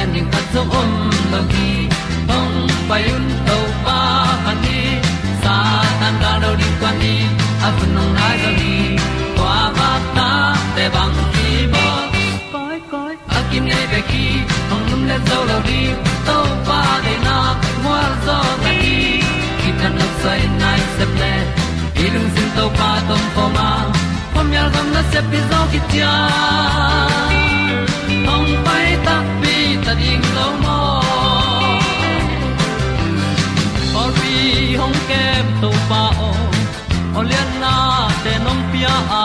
ti zo gen ding khat zo om lo gi hong pai un to pa kan ni. Sa tan da do di kwan ni a bu nong nai zo ni kwa ba ta te bang ki bo koi koi a kim nei be ki hong lum le zo lo di to pa de na mo zo ta ni ki tan no sai nai se ple ilung sin to pa tom ko ma. Pom yal gam na se pi zo ki tiếc. Hong kem to pa o olian na te nong pia. A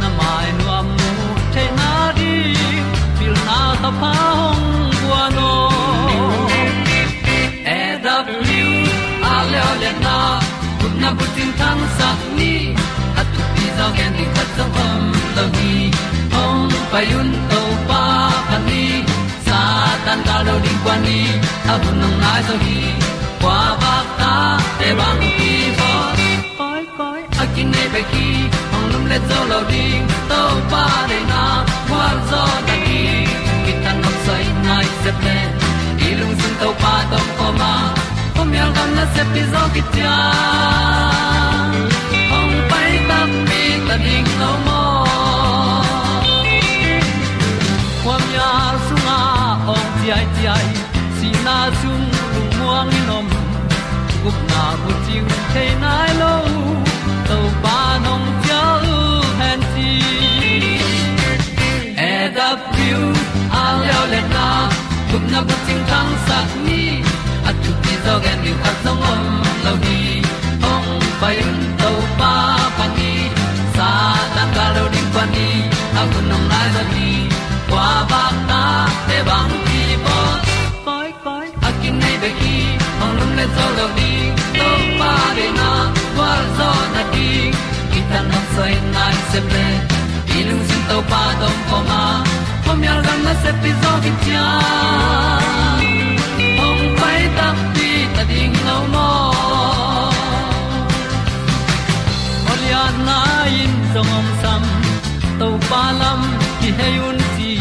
na mai nu am nu te na di pil na ta pa hong bua no e da blue a le le na kun na bu tin tan sa ni. At tu pi zo gen di khat zo om lo ni hong pa yun to pa pa ni. Sa tan ga lo ding kwa ni. A bu nong lai zo ni kwa te bang ki pho koi koi a kin nei pe ki ong lum le zo lo ding to pa de na kwa zo da ki ki tan nok sai nai se pe i lung sun to pa to ko ma. Kom yal gam na se pi zo ki ta ong pai ta mi ta ding lo mo kwam su sunga ong ti ai ti ai. Si na zum lu muang ni nom gup na bu ting te nai lo to pa nong pia u han ti e da piu a leo le na gup na bu ting tang sat ni at tu ti zo gen ni at song om lo ni ong pai un to pa pa ni. Sa tan ga lo ding pa ni a bu nong lai za ni qua ba ta te bang le zo lo di to pa de na kwa zo na ki ki ta na sai nai se ple i lung sin to pa dom ko ma pom yal gam na se pi zo ki tia ong pai ta pi ta ding lo mo ol ya na in song om sam to pa lam ki hay un ti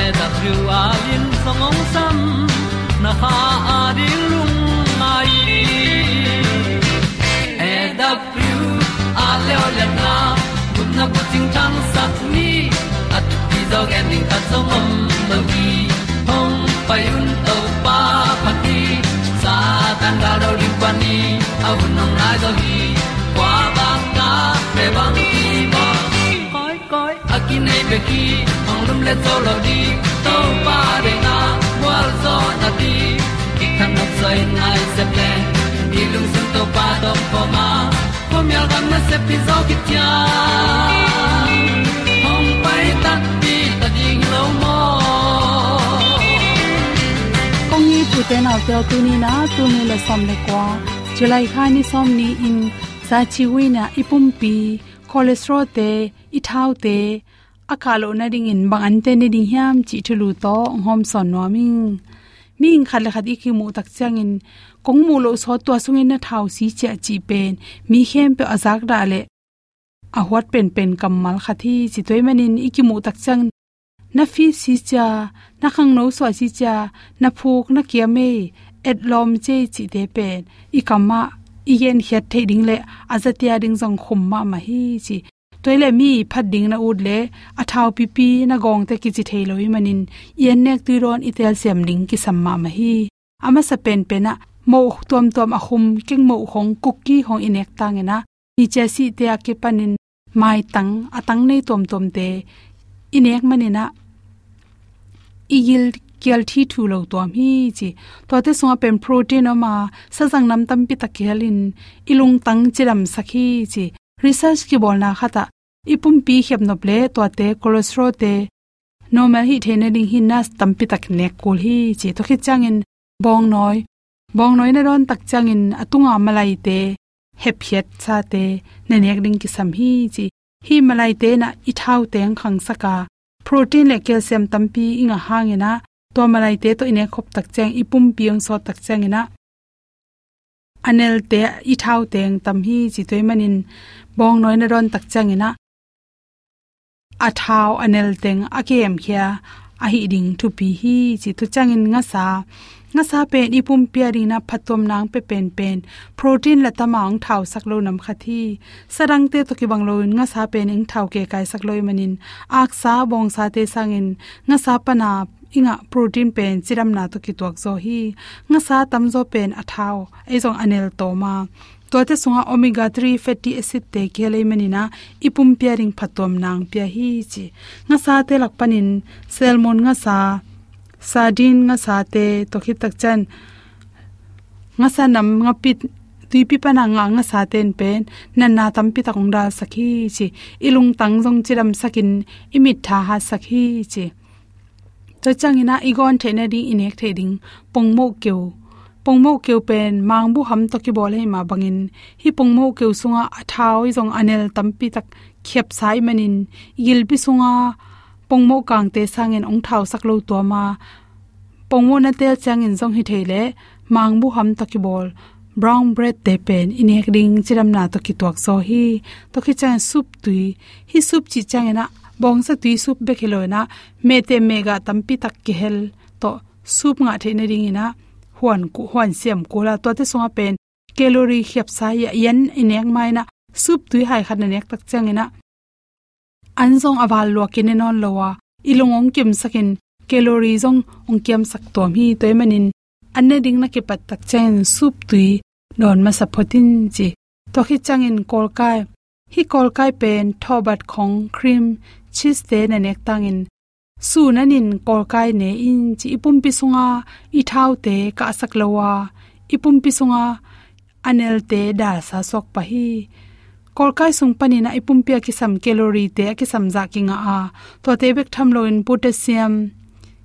e da thru a in song om sam na ha a lung mai e da pru a le o le na kun na ko ting tang sat ni at ti dog ending ta song mom lo gi hong pai un to pa pa ti sa tan da do ri pa ni a au nong lai do gi kwa ba ta pe bang ti bo koi koi a ki nei pe ki hong lum le to lo di to pa de na wa zo na ti ki kan nok sai nai se ple ni lung sun to pa do po ma po mi al gam na se pi zo ki tia hong pai ta pi ta ding lo mo kong ni tu te na te tu ni na tu ni le som le kwa july kha ni som ni in sa chi wi na ipum pi cholesterol te i thau te akalo na ding in bang an te ni ding hiam, chi thulu to hom son no ming ming khale khat i mu tak chang in. Kong mu lo so to sung in na thau si che chi pen. Mi khem pe azak da le. A huat pen pen kamal khathi chi toy manin i mu tak chang na fi si cha, na khang no so si cha, na phuk, na kia me. Et lom che chi te pen. I kama i hiat the ding le azatia ding jong khum ma ma hi, chi toile mi phat ding na ud le athau thau pi pi na gong te ki chi thei manin. Yen nek tu ron itel sem ding ki samma ma hi. Ama sa pen pena, mo tom tom a khum king mo hong cookie hong inek tangena ni che si te a ke panin, mai tang atang nei tom tom te inek manina. Igil kial thi thu lo to mi chi. To te songa pen protein ama, sa jang nam tam pi takhelin ilung tang chiram sakhi chi research ki bolna khata. Ipum pi khep no ple to te cholesterol te. Normal hi thene ding hin na tampi tak ne kul hi che to khi changin bong noi. Bong noi na ron tak changin atunga malai te. Hep hiat cha te. Ne nek ding ki sam hi chi. Hi malai te na i thau teng khang saka. Protein le calcium tampi inga hangena to malai te to ine khop tak chang ipum piang so tak changina anel te i thau teng, tam hi chi toy manin, bong noi na ron tak changina a thau anel teng, akem khia a hi ding thu pi hi chi tu changin nga sa. Nga sa pen ipum piari na phatom nang pe pen pen. Protein la tamang thau sak lo nam khathi sarang te to ki bang lo nga sa pen ing thau ke kai sak loi manin. Ak sa, bong sa te sangin nga sa pana inga protein pen chiram na to ki tuak zo hi. Nga sa tam zo pen athau ei zong anel to ma. To te sunga omega 3 fatty acid te kele manina ipum pairing phatom nang pia hi chi. Nga sa te lak panin salmon nga sa, sardine nga sa te to khit tak chan. Nga sa nam nga pit, tui pi pana nga nga sa ten pen na na tam pi takong da sakhi chi. Ilung tang jong chiram sakin, imit tha ha sakhi chi to changina igon thena ding inek theding pongmo kyo pongmo kyo pen mangbu ham to ki bol ma bangin. Hi pongmo kyo sunga athau jong anel tampi tak khep sai manin. Yil pi sunga pongmo kang te sangen ong thau saklo to ma. Pongmo na tel changin jong hi thele mangbu ham to ki bol. Brown bread te pen inek ding chiram na to ki tuak so hi. To ki chan soup tui. Hi soup chi changena bong sa tui soup be khiloina me te mega tampi tak ki hel to soup nga the na ring ina, huan ku, huan siam ko la to te songa pen, calorie khiap sa ya yan inek mai na, sup tui hai khan nek tak changena anjong awal lo kine non lowa ilungong kim sakin, calorie jong ong kiam sak to mi toy manin, anne ding na ke pat tak chen soup tui, non ma sapotin chi. To khi changin kolkai, hi kolkai pen, thobat khong, cream cheese te na nek tangin su nanin kolkai ne in chi ipum pi sunga i thau te ka sak lowa ipum pi sunga anel te da sa sok pa hi kolkai sung panina ipum pi ki sam calorie te ki sam za ki nga a to te bek tham lo in potassium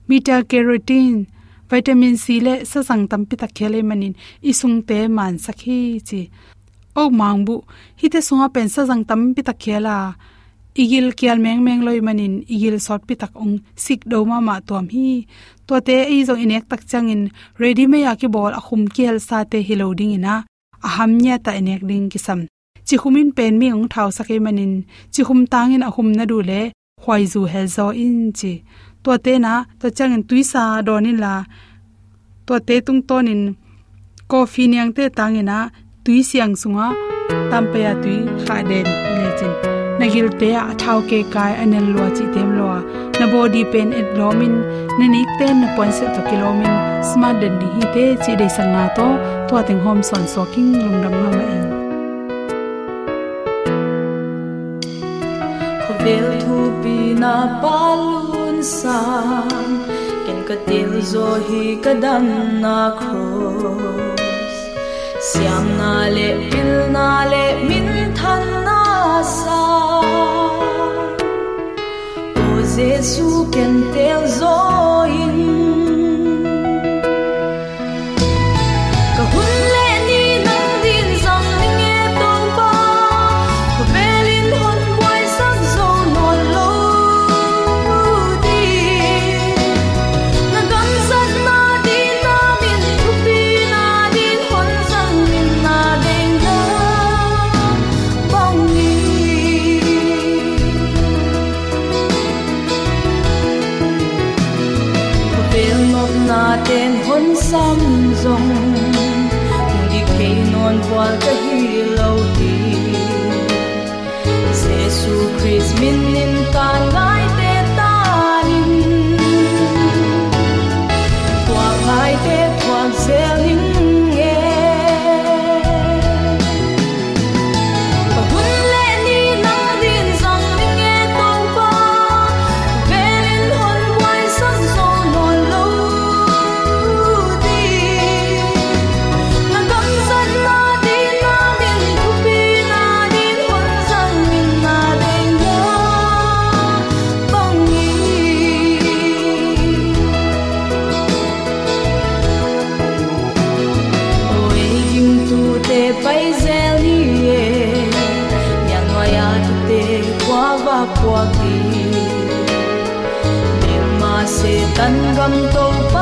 beta carotene vitamin c le sa sang tam pi ta khele manin isung te man sakhi chi o mangbu hi te sunga pen sa jang tam pi ta khela igil kial meng meng loi manin. Igil sort pi tak ong sik do ma ma tuam hi. To te ei zo inek tak changin. Ready me ya ki bol akhum kial sa te hiloding ina. Aham nya ta inek ding ki sam. Chi khumin pen mi ong thau sake manin. Chi khum tangin ahum na du le. Khwai zu hel zo in chi. To te na to changin tuisa donin la. To te tung tonin coffee niang te tangina tui siang sunga. Tampaya tui khaden le chin nagil te a thau ke kai anel lo chi tem lo na body pain et lomin na ni ten na point set to kilomin smart den di hi te, chi de sanga to to ateng hom son soaking lung dam ma in. Vel thu pi na palun sang ken ka til zo hi ka dam na cross siam na le pil na le min than na sa o jesu ken tel zo ke qua kwal ka hi lo hi, Jesu Christ min nin ta. ngai 忍耐都。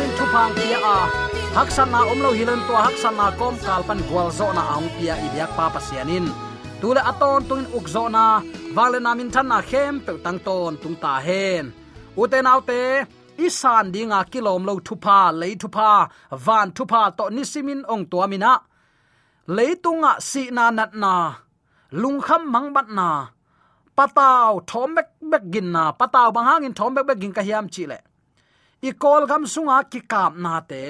Te thu phang kia a. Haksan na omlo hilen to haksan na kom kal pan gwal zo na ang pia ibyak pa pasianin tule aton tungin ukzo na vale na min than na khem pe tang ton tung ta hen. Uten autte isan dinga kilom lo thu pha le thu pha van thupa to nisimin ong to mina. Leitunga si na nat na mang ban na pataw thom bek gin na pataw bang hangin thomek bek gin ka hiam chi le i kol gam sunga ki kap na te.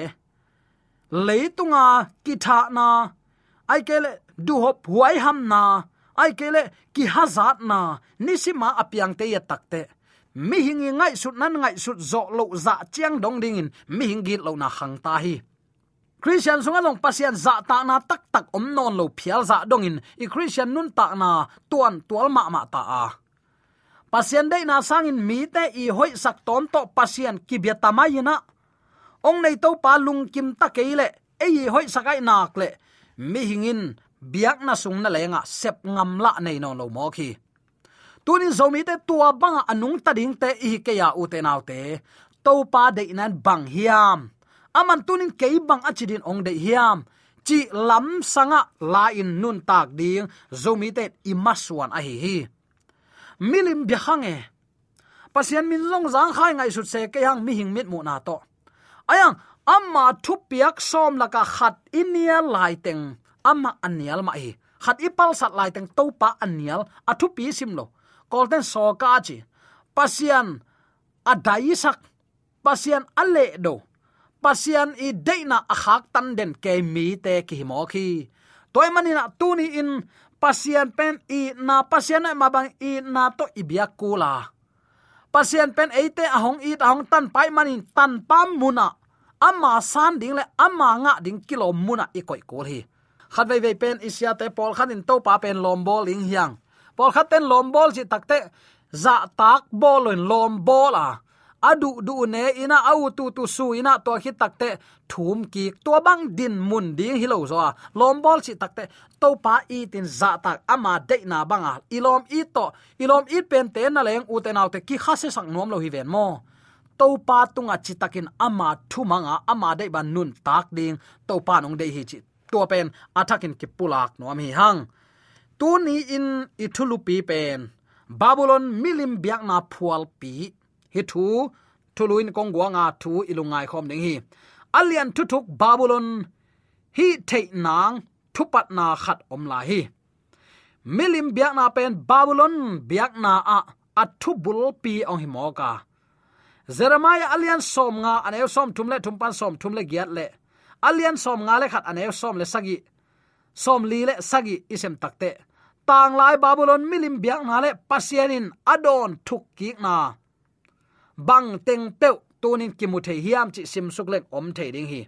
Leitunga ki tha na. Ai kele du hop huai ham na. Ai kele ki hazat na. Nisima apiang te ya takte mi hingi ngai sut nan ngai sut zo lo za chiang dong ding in. Mi hingi lo na khang ta hi. Christian sunga long pasian za ta na tak tak om non lo phial za dong in. I christian nun ta na tuan tual ma ma ta a pasien dei na sangin mi te i hoi sak tom to pasien ki bia tamayina ong nei to pa lung kim ta keile ei hoi sakai nak le. Mi hingin biak na sung na lenga, sep ngam la nei no lo mo khi. Tunin zomi te tua banga anung ta ding te i ke ya u te nau te. To pa de nan bang hiam. Aman tunin ke bang achidin ong de hiam. Chi lam sanga la in nun tak ding zomi te imaswan a hi hi milim bihange. Pasian min long zang khai ngai sut se ke hang mi hing mit mu na to. Ayang, amma thu piak som laka khat inia lai teng. Amma anial ma hi khat ipal sat lai teng to pa anial athu pi sim lo. Kolten so ka chi. Pasian adai sak. Pasian ale do. Pasian i deina akhak tan den ke mi te ki mo khi. Toy manina tuni in pasien pen i na pasien ma bang i na to ibia kula pasien pen eite ahong i ahong tan pai manin tan pam muna. Ama san ding le ama nga ding kilo muna i koi kul hi. Khat vei vei pen isia te pol khan in to pa pen lom bol ing hiang. Pol khat ten lom bol ji takte za tak bol lom bol a adu, du ne, ina au tu tu su, ina to hi takte thum ki to bang din mun ding hilo zo a. Lom bol chi takte to pa i tin za tak ama de na banga ilom i to ilom i pen te na leng, u te nau te ki khase sang nom lo hi ven mo. To pa tunga chitakin ama thu manga, ama de ban nun tak ding to pa nong de hi chi to pen athakin ki pulak nom hi hang. Tu ni in ithulupi pen, babylon milim biak na phual pi hi thu, thuluin kong guanga thu ilungai khom ding hi. Alian thu thuk babylon, hi thei nang thupat na khat om la hi. Milim biak na pen babylon, biak na a athu bul pi ong hi moka jeremiah alian som nga anew som thumle thumpan som thumle giat le. Alian som nga le khat anew som le sagi. Som li le sagi isem takte. Tang lai babylon milim biak na le pasianin adon thuk ki na bang teng pe tunin kimuthe hiam chi sim suk lek om the ding hi.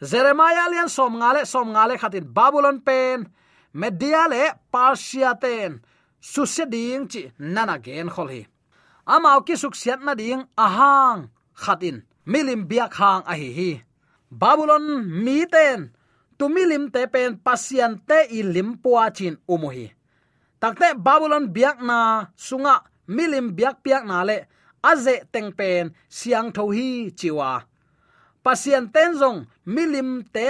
Jeremiah lian som ngale som ngale khatin babylon pen, media le persia ten susse ding chi nana gen khol hi. Amao ki suk siat na ding ahang khatin, milim biak hang a hi hi. Babylon mi ten tu milim te pen pasian te i lim puwa chin umuhi takte babylon biak na sunga, milim biak piak na le aze teng pen siang tho hi chiwa. Pasien ten zong milim te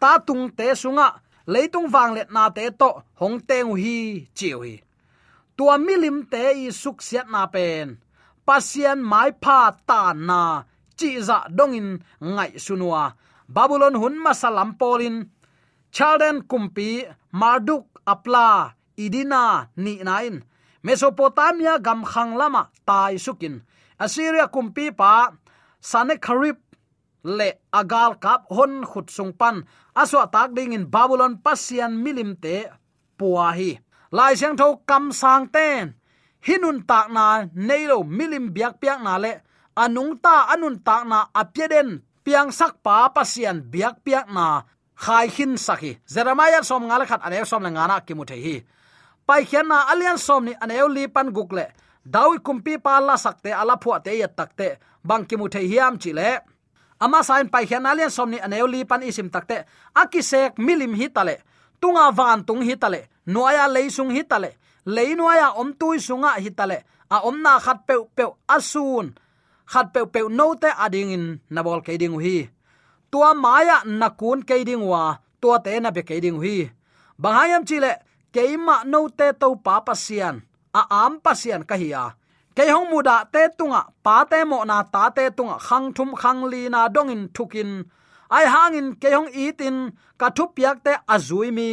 ta tung te sunga, leitung wang let na te to hong teng hi chiu hi tua milim te i suk siat na pen. Pasien mai pha ta na, chi za dongin ngai sunua. Babylon hun masalam polin. Chalden kumpi, marduk apla, idina ni nain mesopotamia gam khang lama, tai sukin. Assyria, kumpi, pa sanekharib le agal, kap, hon, khut sung pan. Aswa tak ding in babylon, pasian, milim te puwa hi lai sang tho kam sang ten. Hinun tak na, neilo, milim biak piak na le. Anung ta, anun tak na apyeden piang sak pa, pasian biak piak na. Khai hin saki jeremiah som ngala khat ane som la ngana kimu the hi pai khian na alian som ni aneu li pan gukle. Dawi kumpi pa la sakte ala phua te ya takte bang kimu the hiam chi le. Ama sain pai khian alian som ni aneu li pan isim takte akisek milim hi tale tunga van tung hi tale nuaya leisung hi tale leinoya om tui sunga hi tale a om na khat pe pe asun. Khat pe pe no te ading in nabol ke ding hi tua maya nakun ke ding wa. Tua te na be ke ding hi bahayam chile keima no te to pa pasian a am pasian ka hiya ke hong muda te tunga, pa te mo na ta te tunga, khang thum khang li na dongin thukin. Ai hangin ke hong itin ka thu piak te azui mi.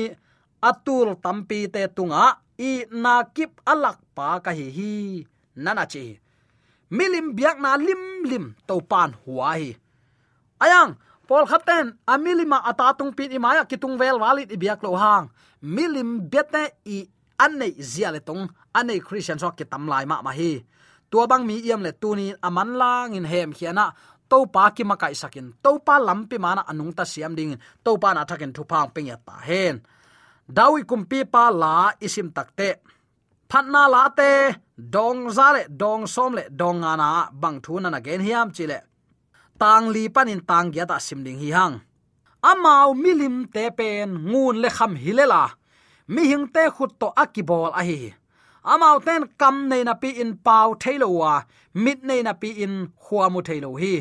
Atul tampi te tunga, i na kip alak pa ka hi hi. Nana chi. Milim biak na lim lim to pan huwa hi. Ayang pol khaten amilima atatung pin imaya kitung vel walit ibiak lo hang milim bete i anei zia le tong anei christian so ke tam lai ma ma hi. Tua bang mi yam le tuni aman lang in hem khiana to pa ki ma kai sakin to pa lampi mana anung ta siam ding to pa na thakin thu phang ping ya ta hen. Dawi kumpi pa la isim takte phatna la te, dong za le, dong som le, dong ana bang thu na na gen hiam chile tang li panin tang gya ta sim ding hi hang amau milim te pen ngun le kham hilela. Mi hing te khut to akibol a hi amau ten kam nei na pi in pau thailo wa, mit nei na pi in khwa mu thailo hi.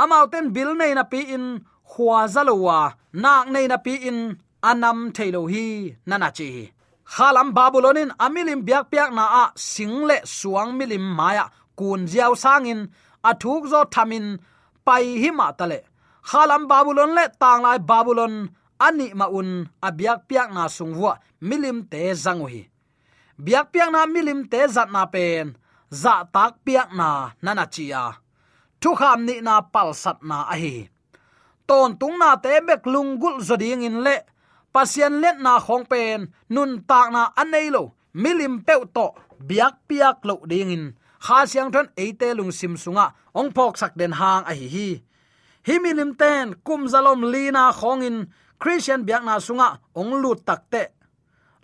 Amau ten bil nei na pi in khwa zalo wa, nak nei na pi in anam thailo hi, nana chi. Khalam babulonin amilim biak piak na a single suang milim maya, kun jiao sangin athuk zo thamin pai hi ma tale khalam babylon le tang lai babylon, ani ma un abiak piak na sungwa milim te zanguhi biak piak na milim te zat na pen, za tak piak na nana chia. Thu kham ni na pal sat na a hi. Ton tung na te bek lungul zoding in le pasian let na khong pen, nun tak na anei lo, milim pe to biak piak lo ding in. Kha siang thon eite lung sim sunga, ong phok sak den hang a hi hi himilim ten, kum zalom lina khongin christian biak na sunga, ong lut takte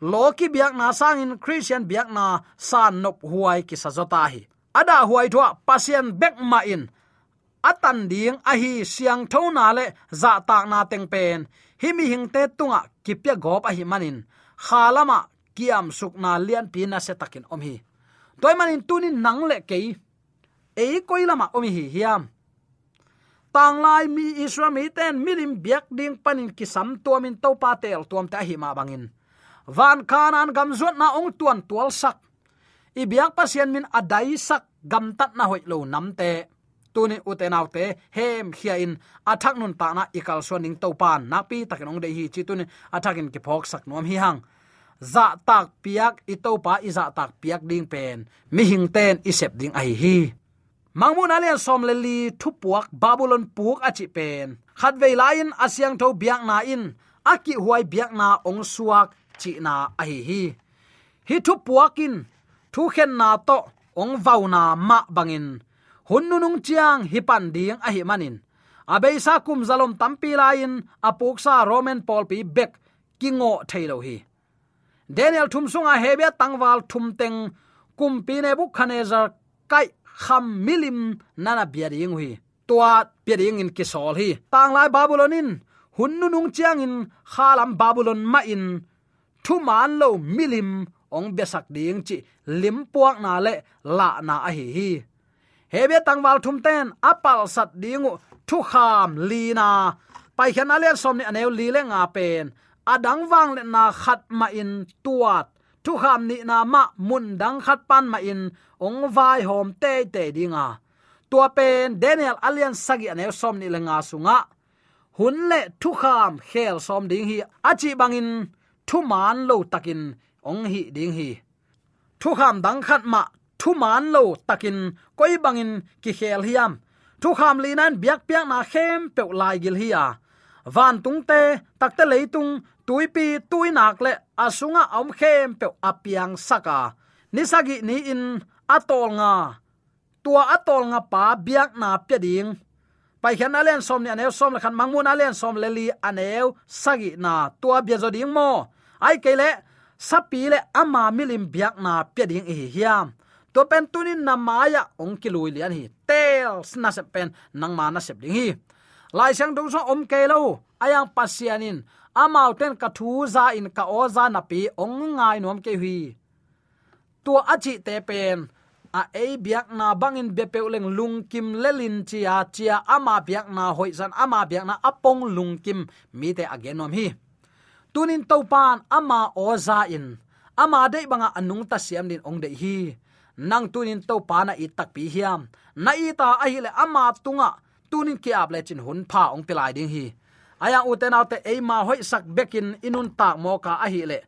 loki biak na sangin christian biak na san nop huai ki sajota hi. Ada huai thwa pasien bek ma in. Atan ding a hi siang thona le, za tak na teng pen. Himi hing te tunga kipya gop a hi manin khalama kiam sukna lian pina se takin om hi. Toy manin tunin nang le kei. Ei koilama om hi, hiam tang lai mi isra mi ten milim biak ding panin kisam tuamin to pa tel tuam ta hima bangin. Van kanan gam zuat na ong tuan tual sak. I biak pasien min adai sak gam tat na hoi lo namte tuni utenaw te, hem khia in athak nun ta na ikal soning to pan na pi takin ong de hi chi tuni athakin ki phok sak nom hi hang. Za tak piak i to pa i za tak piak ding pen. Mi hing ten i sep ding ai hi mangmun alian som le li thu puak babylon puk achi pen khat ve lain asyang tho biak na in. Aki huai biak na ong suak chi na a hi. Hi thu puakin thu khen na to ong vau na ma bangin. Hun nunung chiang hi pan ding a hi manin. Abei sa kum zalom tampi lain apuk sa roman paul pi bek kingo thailo hi. Daniel thum sunga hebia tangwal thum teng kum pi ne bu khanezer kai kham milim nana biading hi tua biading in kisol hi. Tang lai babulonin hun nunung chiang in. Khalam babulon ma in. Thu man lo milim ong besak ding chi. Lim puak na le la na a hi hi. Hebe tangwal thum ten. Apal sat dingu thu kham lina pai khan alian som ni aneu li le nga pen. Adang wang le na khat ma in. Tuat thu kham ni na ma mun dang khat pan ma in ong vai hom te te dinga. Tua pen daniel alian sagi ane som ni lenga sunga. Hun le thu kham khel som ding hi. Achi bangin thu man lo takin ong hi ding hi. Thu kham dang khat ma thu man lo takin koi bangin ki khel hiam thu kham li nan biak piak na khem pe lai gil hi à van tung te takte leitung tuipi tuinak le asunga om khem pe apiang saka. Nisagi ni in atol nga. Tua atol nga pa biak na pe ding. Pai khan alen som ni anew som khan mangmun alen som le li anew sagi na tua bia zo ding mo. Ai kele sapi le ama milim biak na pe ding hi hiam. To pen tunin na maya ong kilui lian hi. Tel na se pen, nang ma na sep ding hi. Lai sang dong so om ke lo ayang pasianin amau ten ka thu za in ka o za na pi ong ngai nom ke hui. Tua achi te pen, a e biak na bangin be peuleng lung kim lelin chia chia ama biak na hoi san ama biak na apong lung kim, mi te agenom hi. Tunin topan ama oza in, ama de banga anung ta siam din ong de hi. Nang tunin to pa na i tak pi hiam, na i ta a hi le ama tunga, tunin ki ap le chin hun pha ong pilai ding hi aya uten autte e ma hoi sak bekin inun tak mo ka a hi le.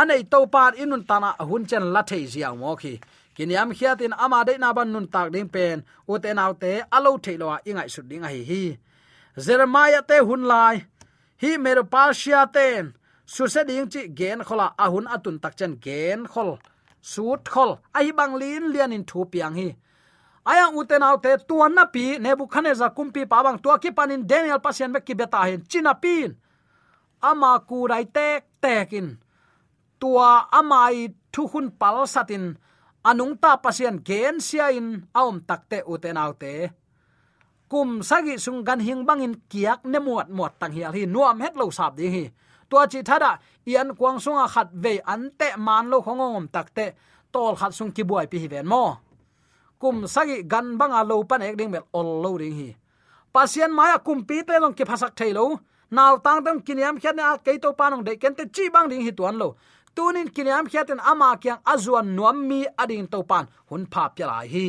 Anei to pan inun tana hun chen la thei zia mo khi kiniam khiatin ama de na ban nun tak ding pen uten autte alo theilo ingai su ding a hi. Hi jeremiah te hun lai. Hi mero parsia ten. Su se ding chi gen khola ahun atun tak chen gen khol. Suit khol. Ai bang lin lian in thu piang hi aya uten autte tuan na pi nebukhadnezzar kumpi pawang tua ki panin, daniel pasien me ki beta hin, china pin. Ama ku dai tek tekin tua amai thu hun pal satin, anung ta pasien gen sia in aum takte uten autte kum sagi sung gan hing bangin kiak ne muat muat tang hial hi, nuam het lo sap ding hi. Tua chi thada ian kwang sunga khat ve an te man lo khongom takte tol khat sung ki buai pi hi ven mo kum sagi gan banga lo pan ek ding mel ol lo ding hi. Pasien maya kum pi te long ki phasak thailo naw tang tang kiniam khian a ke to panong de ken te chi bang ding hi tuan lo. Tunin kiniam khiaten ama kyang azuan nuam mi ading to pan. Hun pha pya lai hi.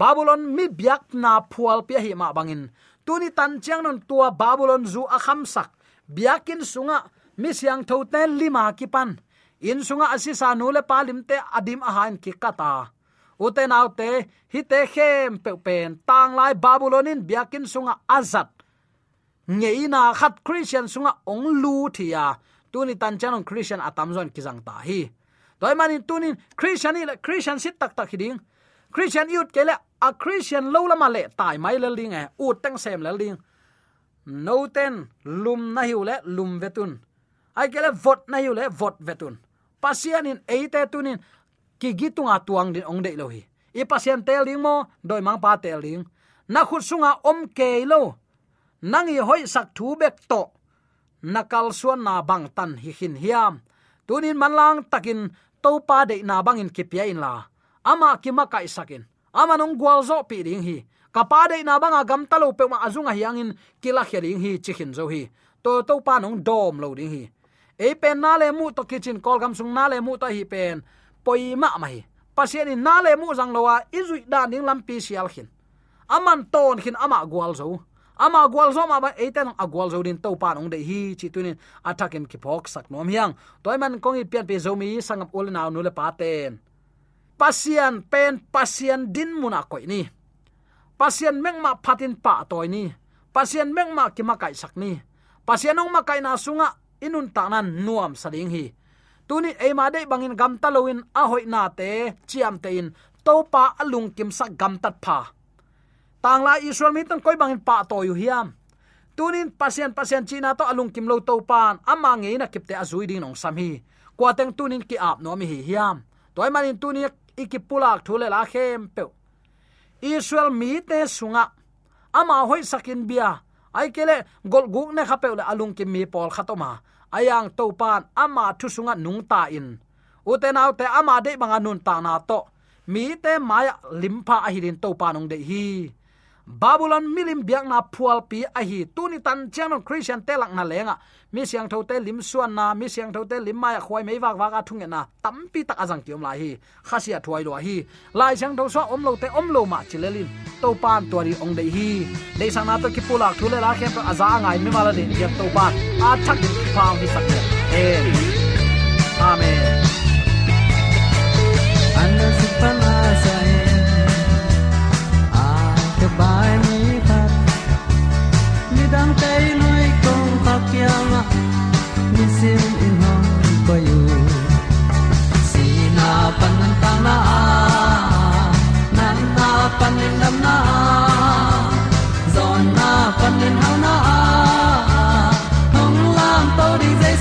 Babylon mi biak na phual pya hi ma bangin. Tuni tan chiang non tua babylon zu a kham sak. Biakin sunga mi siang tho te lima ki pan. In sunga asisa nu le palim te adim a han ki kata uten autte hi te khem pe pen, tang lai babylonin biakin sunga azat ngeina khat christian sunga ong lu thia. Tuni tan chanon christian atam zon kizang ta hi. Toy manin tunin christian ile christian sit tak tak hiding christian yut kele a christian lo lama le tai mai le ling e u teng sem le ling no ten lum na hiu le lum vetun ai kele vot na hiu le vot vetun pasian in eite tunin ki gitunga tuang din ong de lo hi. I pasien tel ding mo, doi mang pa tel ding na khut sunga om ke lo. Nangi hoi sak thu bek to. Nakal suan na bang tan hi hin hiam. Tunin manlang takin to pa de na bangin kipia in la. Ama kima kai sakin. Ama nong gwal zo pi ding hi. Kapa de na banga gam talo pe ma azunga hiangin kila khering hi chikhin zo hi. To to pa nong dom lo ding hi. E pen na le mu to kitchen kol gam sung na le mu to hi pen poima mai pasien in nale mu jang lowa, izui da ning lampi sial khin. Aman ton khin ama gwal zo ama gwal zo ma ba eten gwal zo din to pan ong de hi chi tu nin attack in ki phok sak nom hiang. Toy man kong i pian pe zo mi sangap ul naw nu le pa ten. Pasian pen, pasian din muna koi ni. Pasian meng ma phatin pa toy ni. Pasian meng ma ki ma kai sak ni. Pasian ong ma kai na sunga, inun ta nan nuam sading hi tuni e de bangin gam taloin a hoi na te, chiam te in. To pa alung kim sa gam tat pha. Tang la israel mi tan koi bangin pa to yu hiam. Tunin pasien pasien china to alung kim lo to pan ama nge na kipte azui ding nong sam hi. Kwa teng tunin ki ap no mi hi hiam. Toy manin tunin ikipulak thule la khem pe israel mi te sunga. Ama hoi sakin bia. Ai kele gol guk ne khape le alung kim mi pol khatoma ayang topan ama thu sunga nung ta in. Uten autte ama de banga nun ta na to. Mi te maya limpa a hirin to de hi babylon milim biak na phual pi a hi. Tuni tan chang christian telak na lenga. Mi siang tho te lim suan na, mi siang tho te lim mai khoi mei wak wak a thung e na. Tampi tak azang kiom lai hi. Khasia thwai lo hi. Lai chang tho so om lo te om lo ma chilelin to pan tori ong dei hi. Dei sang na to ki pulak thule la khem to aza ngai mi mala din yep to pan. A thak ki phang hi sak e. amen. Amen.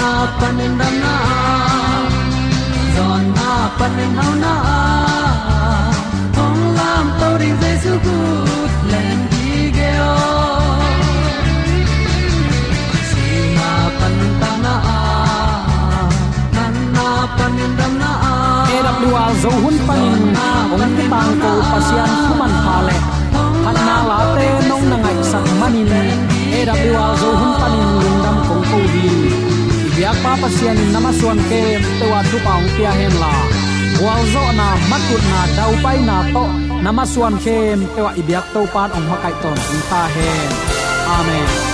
na pan in dam na zon na pan in hau na hong lam to ding Jesus good land di ge o na pan ta na nan na pan in dam na AWR zo hun panin ong ki bang ko pasian human phale phat na la te nong na ngai sak manin AWR zo hun panin lungdam kong ko di biak pa pasian namaswan ke tewa tu paung pia hen la wal zo na matut na dau pai na to namaswan khem tewa ibyak to pan ong makai ton ta hen amen